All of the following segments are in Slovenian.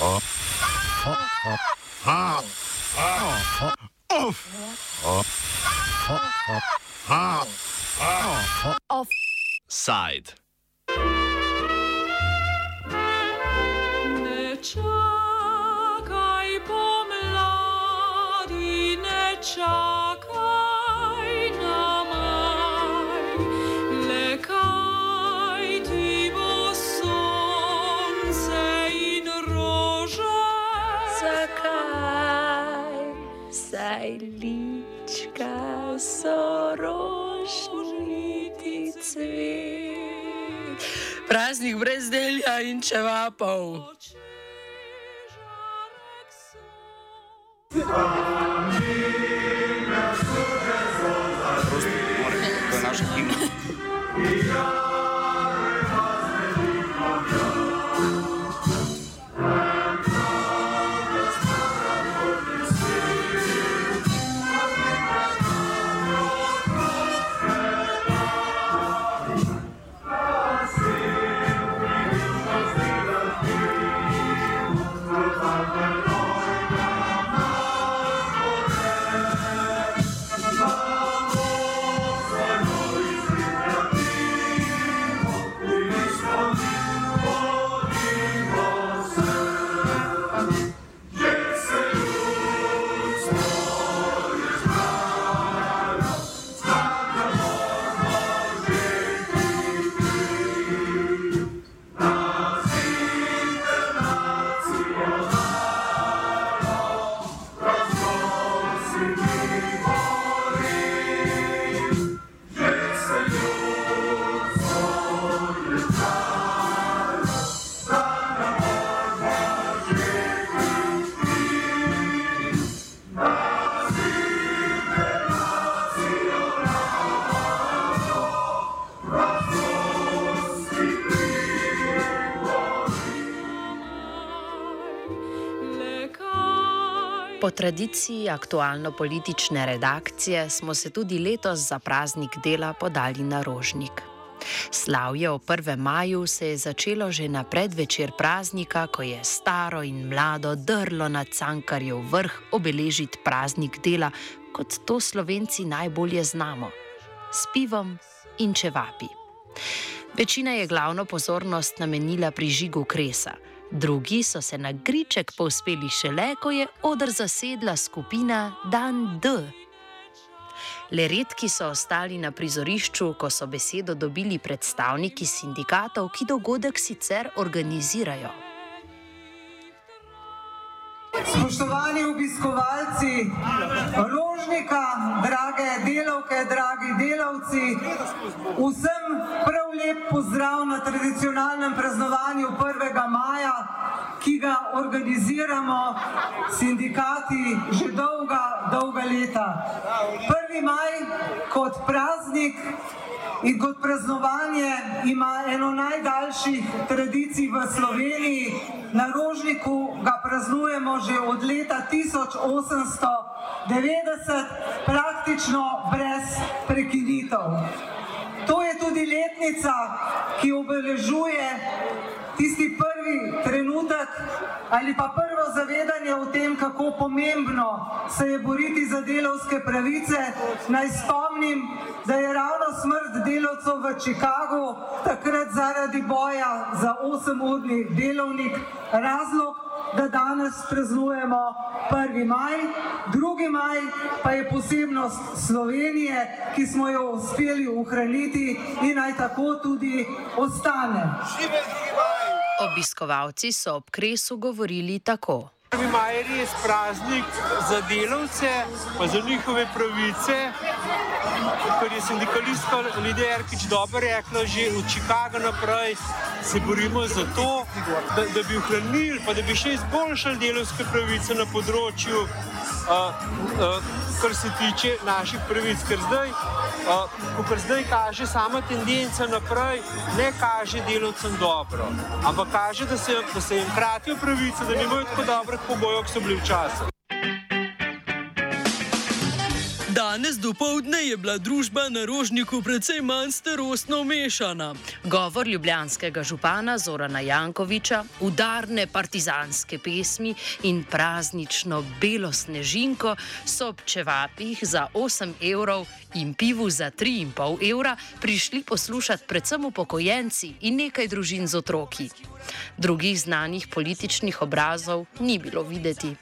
Offside. Cvet? Praznik brez delja in čevapov. Žarek so. To je naša himna. Tradiciji aktualno-politične redakcije smo se tudi letos za praznik dela podali na Rožnik. Slavje o 1. maju se je začelo že na predvečer praznika, ko je staro in mlado drlo na Cankarjev vrh obeležiti praznik dela, kot to slovenci najbolje znamo: s pivom in čevapi. Večina je glavno pozornost namenila prižigu kresa, drugi so se na griček povzpeli šele, ko je odr zasedla skupina Dan D. Le redki so ostali na prizorišču, ko so besedo dobili predstavniki sindikatov, ki dogodek sicer organizirajo. Spoštovani obiskovalci Rožnika, drage delavke, dragi delavci, vsem prav lep pozdrav na tradicionalnem praznovanju 1. maja, ki ga organiziramo sindikati že dolga, dolga leta. 1. maj kot praznik in kot praznovanje ima eno najdaljših tradicij v Sloveniji. Na Rožniku ga praznujemo že od leta 1890, praktično brez prekinitev. To je tudi letnica, ki obeležuje trenutek ali pa prvo zavedanje o tem, kako pomembno se je boriti za delovske pravice. Naj spomnim, da je ravno smrt delavcev v Chicagu takrat zaradi boja za 8-urni delovnik razlog, da danes praznujemo 1. maj, 2. maj pa je posebnost Slovenije, ki smo jo uspeli ohraniti in naj tako tudi ostane. Obiskovalci so ob kresu govorili tako. Prvi maj je res praznik za delavce, pa za njihove pravice. Kot je sindikalistka Lidija Erkič dobro rekla, že od Chicaga naprej se borimo za to, da, da bi ohranili, pa da bi še izboljšali delovske pravice na področju, uh, uh, kar se tiče naših pravic. Ker zdaj, uh, kar zdaj kaže sama tendenca naprej, ne kaže delavcem dobro, ampak kaže, da se, da se jim kratijo pravice, da nimajo tako dobrih pogojev, kot so bili včasih. Danes do povdne je bila družba na rožniku precej manj starostno mešana. Govor ljubljanskega župana Zorana Jankoviča, udarne partizanske pesmi in praznično belo snežinko so ob čevapih za 8 evrov in pivu za 3,5 evra prišli poslušati predvsem upokojenci in nekaj družin z otroki. Drugih znanih političnih obrazov ni bilo videti.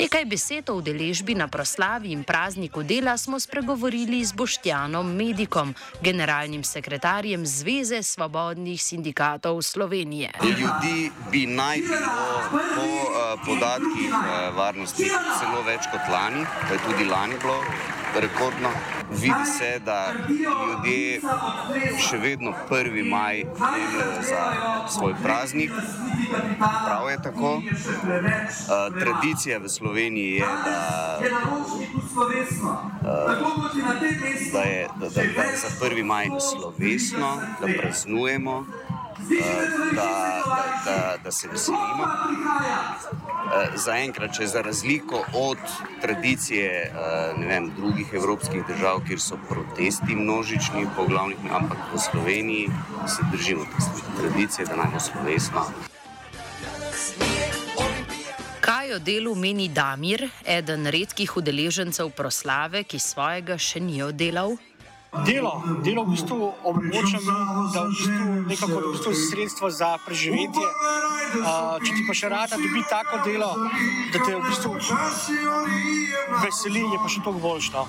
Nekaj besed o udeležbi na proslavi in prazniku dela smo spregovorili z Boštjanom Medikom, generalnim sekretarjem Zveze svobodnih sindikatov Slovenije. Ljudi bi naj bilo po uh, podatkih uh, varnosti celo več kot lani, pa je tudi lani bilo rekordno. Vidi se, da ljudje še vedno 1. maj jemljajo za svoj praznik. Prav je tako. Tradicija v Sloveniji je, da, da, je, da, da, da je za 1. maj slovesno, da praznujemo. Da, da, da, da se veselimo. Zaenkrat, če za razliko od tradicije vem, drugih evropskih držav, kjer so protesti množični, po glavnih, ampak v Sloveniji se držimo tradicije, da naj bo slovesno. Kaj o delu meni Damir, eden redkih udeležencev proslave, ki svojega še ni oddelal? Delo, delo v bistvu omogoča mi, da v bistvu nekako v bistvu sredstvo za preživetje. Uh, če ti pa še rada dobi tako delo, da te v bistvu veseli, je pa še toliko boljše. No?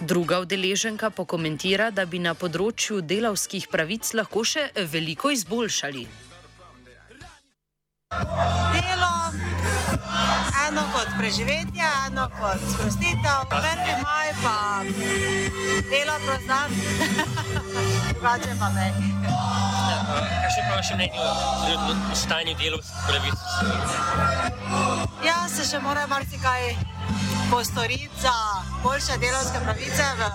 Druga udeleženka pokomentira, da bi na področju delavskih pravic lahko še veliko izboljšali. Delo, eno kot preživetje, eno kot sprostitev, prvi maj pa delo proznan, drugače pa ne. Kaj še pa še mnenje o stanju delovskih pravic? Ja, se še mora marsikaj postoriti za boljše delovske pravice v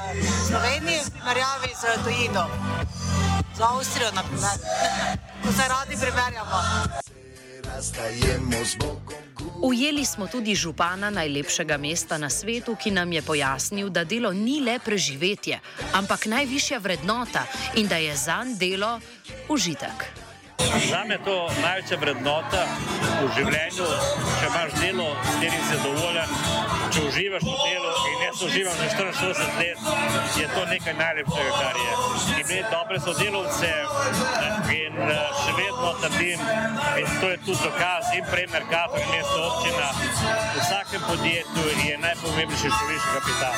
Sloveniji v primerjavi z tujino. Za Avstrijo, na primer. Ko se radi primerjamo. Ujeli smo tudi župana najlepšega mesta na svetu, ki nam je pojasnil, da delo ni le preživetje, ampak najvišja vrednota in da je zanj delo užitek. Za me je to največja vrednota v življenju, če imaš delo, s katerim si zadovoljen, če uživaš v delu in jaz uživam že 44 let, je to nekaj najlepšega, kar je. Imeti dobre sodelovce in še vedno trdim, in to je tudi dokaz in prej Merkator in mesto občina, v vsakem podjetju je najpomembnejši človeški kapital.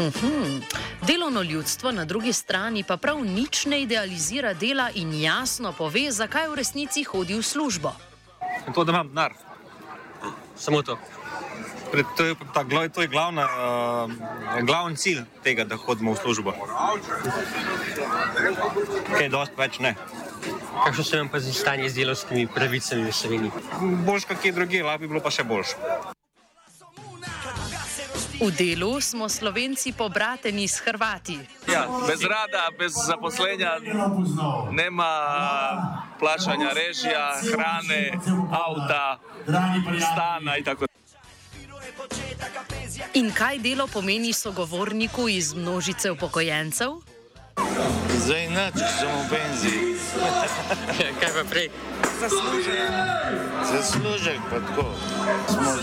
Uhum. Delovno ljudstvo na drugi strani pa prav nič ne idealizira dela in jasno pove, zakaj v resnici hodi v službo. To, da imam denar. Samo to. Pred, to je, ta, to je glavna, uh, glavni cilj tega, da hodimo v službo. Kaj dosti več ne. Kakšno se vam pa zdi stanje z delovskimi pravicami v Sloveniji? Boljš kakje druge, lahko bi bilo pa še boljše. V delu smo Slovenci pobrateni s Hrvati. Ja, bez rada, bez zaposlenja, nema plačanja režija, hrane, avta, stana in tako naprej. In kaj delo pomeni sogovorniku iz množice upokojencev? Zdaj nič, samo benzin. Kaj pa prej? Zaslužek. Zaslužek pa tako.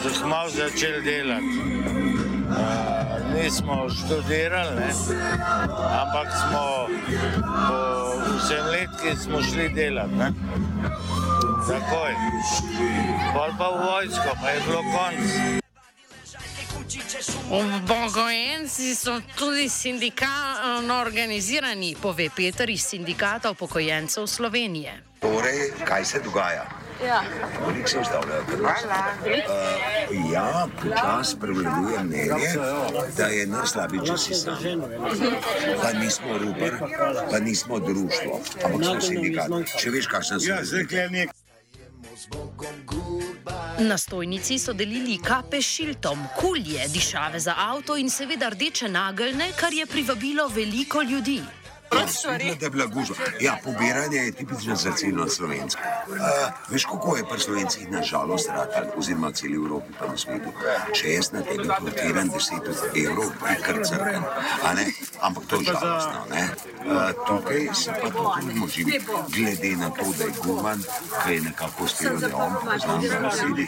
Smo malo začeli delati. Nismo študirali, ne? ampak smo po vsem letki smo šli delati. Ne? Takoj. Pol pa v vojsko, pa je bilo konc. Upokojenci so tudi sindikalno organizirani, pove Peter iz sindikata upokojencev Slovenije. Torej, kaj se dogaja? Ja. Koliko se ustavljajo? Uh, ja, počasi prevladuje mnenje, da je najslabši čas sistem. Pa nismo rupar, pa nismo društvo, ampak smo sindikat. Če veš, kakšna so. Ja, zdaj Na stojnici so delili kape šiltom, kulje, dišave za avto in seveda rdeče nageljne, kar je privabilo veliko ljudi. Bila gužva. Ja, pobiranje je tipično za celo slovensko. Uh, veš, kako je pri slovencih na žalost ratal, oziroma v celi Evropi pa na svetu. Če jaz na tebe kvotiram 10 evrov, pa je kar crkven. Ampak to je žalostno. Uh, tukaj se pa to tudi možim. Glede na to, da je guman, ki je nekako uspel, da je on poznal, da je sedi.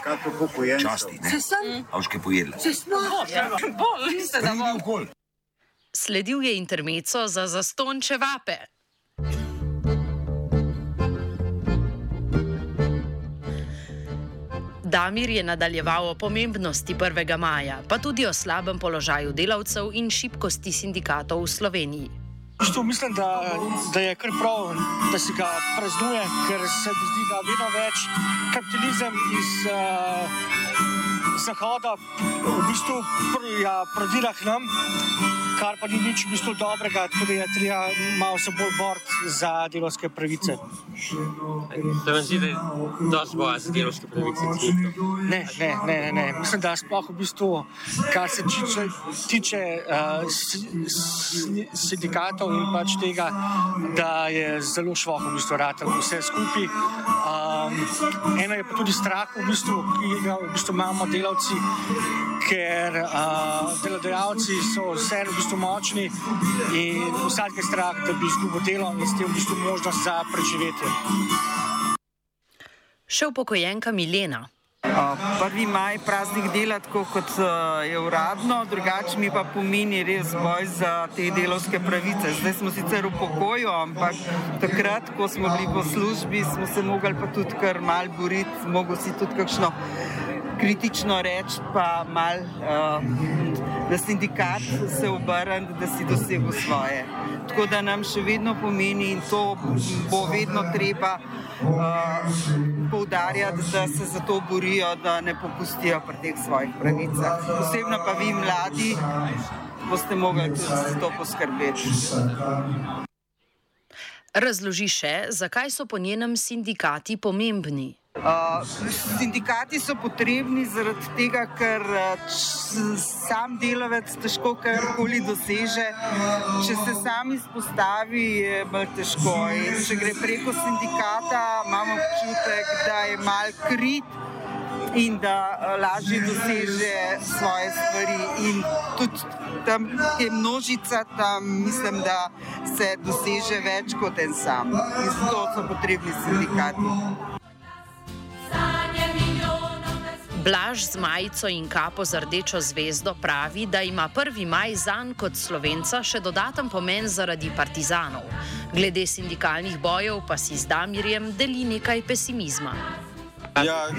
Časti, ne? Avške pojedla. Bolj, mislim, da bo. Sledil je intermeco za zastonče vape. Damir je nadaljeval o pomembnosti 1. maja, pa tudi o slabem položaju delavcev in šibkosti sindikatov v Sloveniji. Što mislim, da, da je kar prav, da se ga praznuje, ker se mi zdi, da vedno več kapitalizem iz uh, Zahoda v bistvu pr, ja, prodira k nam kar pa ni nič v bistvu dobrega, tako da je treba malo se bolj boriti za delovske pravice. Se vam zdi, da je dosti boja za delovske pravice? Ne, ne, ne, ne, ne. Mislim, da sploh v bistvu, kar se tiče, tiče uh, sindikatov in pač tega, da je zelo šloh v bistvu ratelj vse skupaj. Um, eno je pa tudi strah, v bistvu, ki ga v bistvu imamo delavci, ker uh, delodajalci so vse v bistvu močni in vsak je strah, da bi izgubil delo in s tem v bistvu možnost za preživetje. Še upokojenka Milena. Prvi maj praznik dela tako, kot je uradno, drugače mi pa pomeni res boj za te delovske pravice. Zdaj smo sicer v pokoju, ampak takrat, ko smo bili po službi, smo se mogli pa tudi kar mal boriti, mogo si tudi kakšno kritično reči, pa mal uh, na sindikat se obrniti, da si dosegel svoje. Tako da nam še vedno pomeni in to bo vedno treba uh, poudarjati, da se za to borijo, da ne popustijo pri teh svojih pravicah. Posebno pa vi, mladi, boste mogli tudi za to poskrbeti. Razloži še, zakaj so po njenem sindikati pomembni. Uh, sindikati so potrebni zaradi tega, ker sam delavec težko karkoli doseže. Če se sam izpostavi, je bolj težko. In če gre preko sindikata, imamo občutek, da je mal krit in da lažje doseže svoje stvari. In tudi tam je množica, tam mislim, da se doseže več kot en sam. In zato so potrebni sindikati. Blaž z majico in kapo z rdečo zvezdo pravi, da ima 1. maj zanj kot slovenca še dodaten pomen zaradi partizanov. Glede sindikalnih bojev pa si z Damirjem deli nekaj pesimizma. Ja,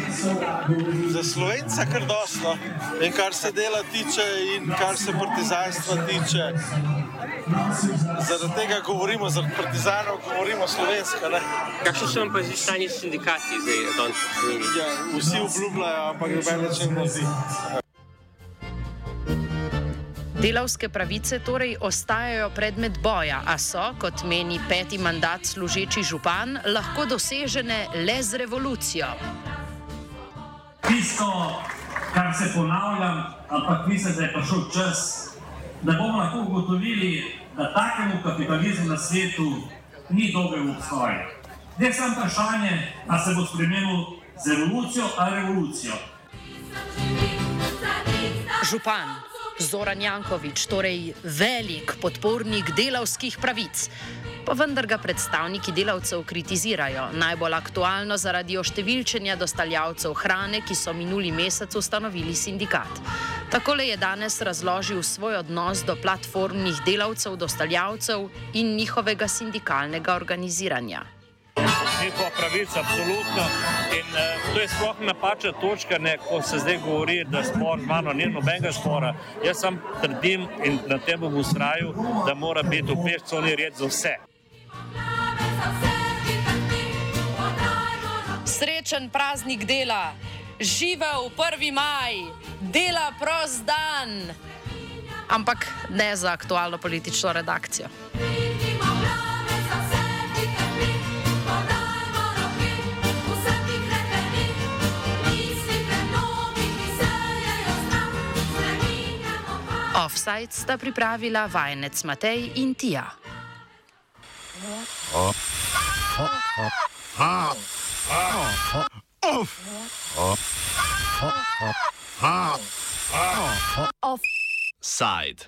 za slovenca kar dosto. In kar se dela tiče, in kar se partizanstva tiče. Zaradi tega govorimo, zaradi partizanov govorimo slovensko. Kakšno so vam pa zdi stanje sindikati zdaj, danes? Ja, vsi obljubljajo, ampak noben več ne zdi. Delavske pravice torej ostajajo predmet boja, a so, kot meni peti mandat služeči župan, lahko dosežene le z revolucijo. Tisto, kar se ponavljam, ampak mislim, da je prišel čas, da bomo lahko ugotovili, da takemu kapitalizmu na svetu ni dobe v obstoju. Zdaj samo vprašanje, ali se bo spremenil z evolucijo ali revolucijo. Župan Zoran Jankovič, torej velik podpornik delavskih pravic. Pa vendar ga predstavniki delavcev kritizirajo, najbolj aktualno zaradi oštevilčenja dostavljavcev hrane, ki so minuli mesec ustanovili sindikat. Takole je danes razložil svoj odnos do platformnih delavcev, dostavljavcev in njihovega sindikalnega organiziranja. Njihova pravica, absolutno. In uh, to je sploh napačna točka, ne, ko se zdaj govori, da spor z mano ni nobenega spora. Jaz sam trdim in na tem bom ustrajal, da mora biti v pešconi red za vse. Srečen praznik dela! živel 1. maj, dela prost dan. Ampak ne za aktualno politično redakcijo. Offside sta pripravila vajenec Matej in Tija. Offside.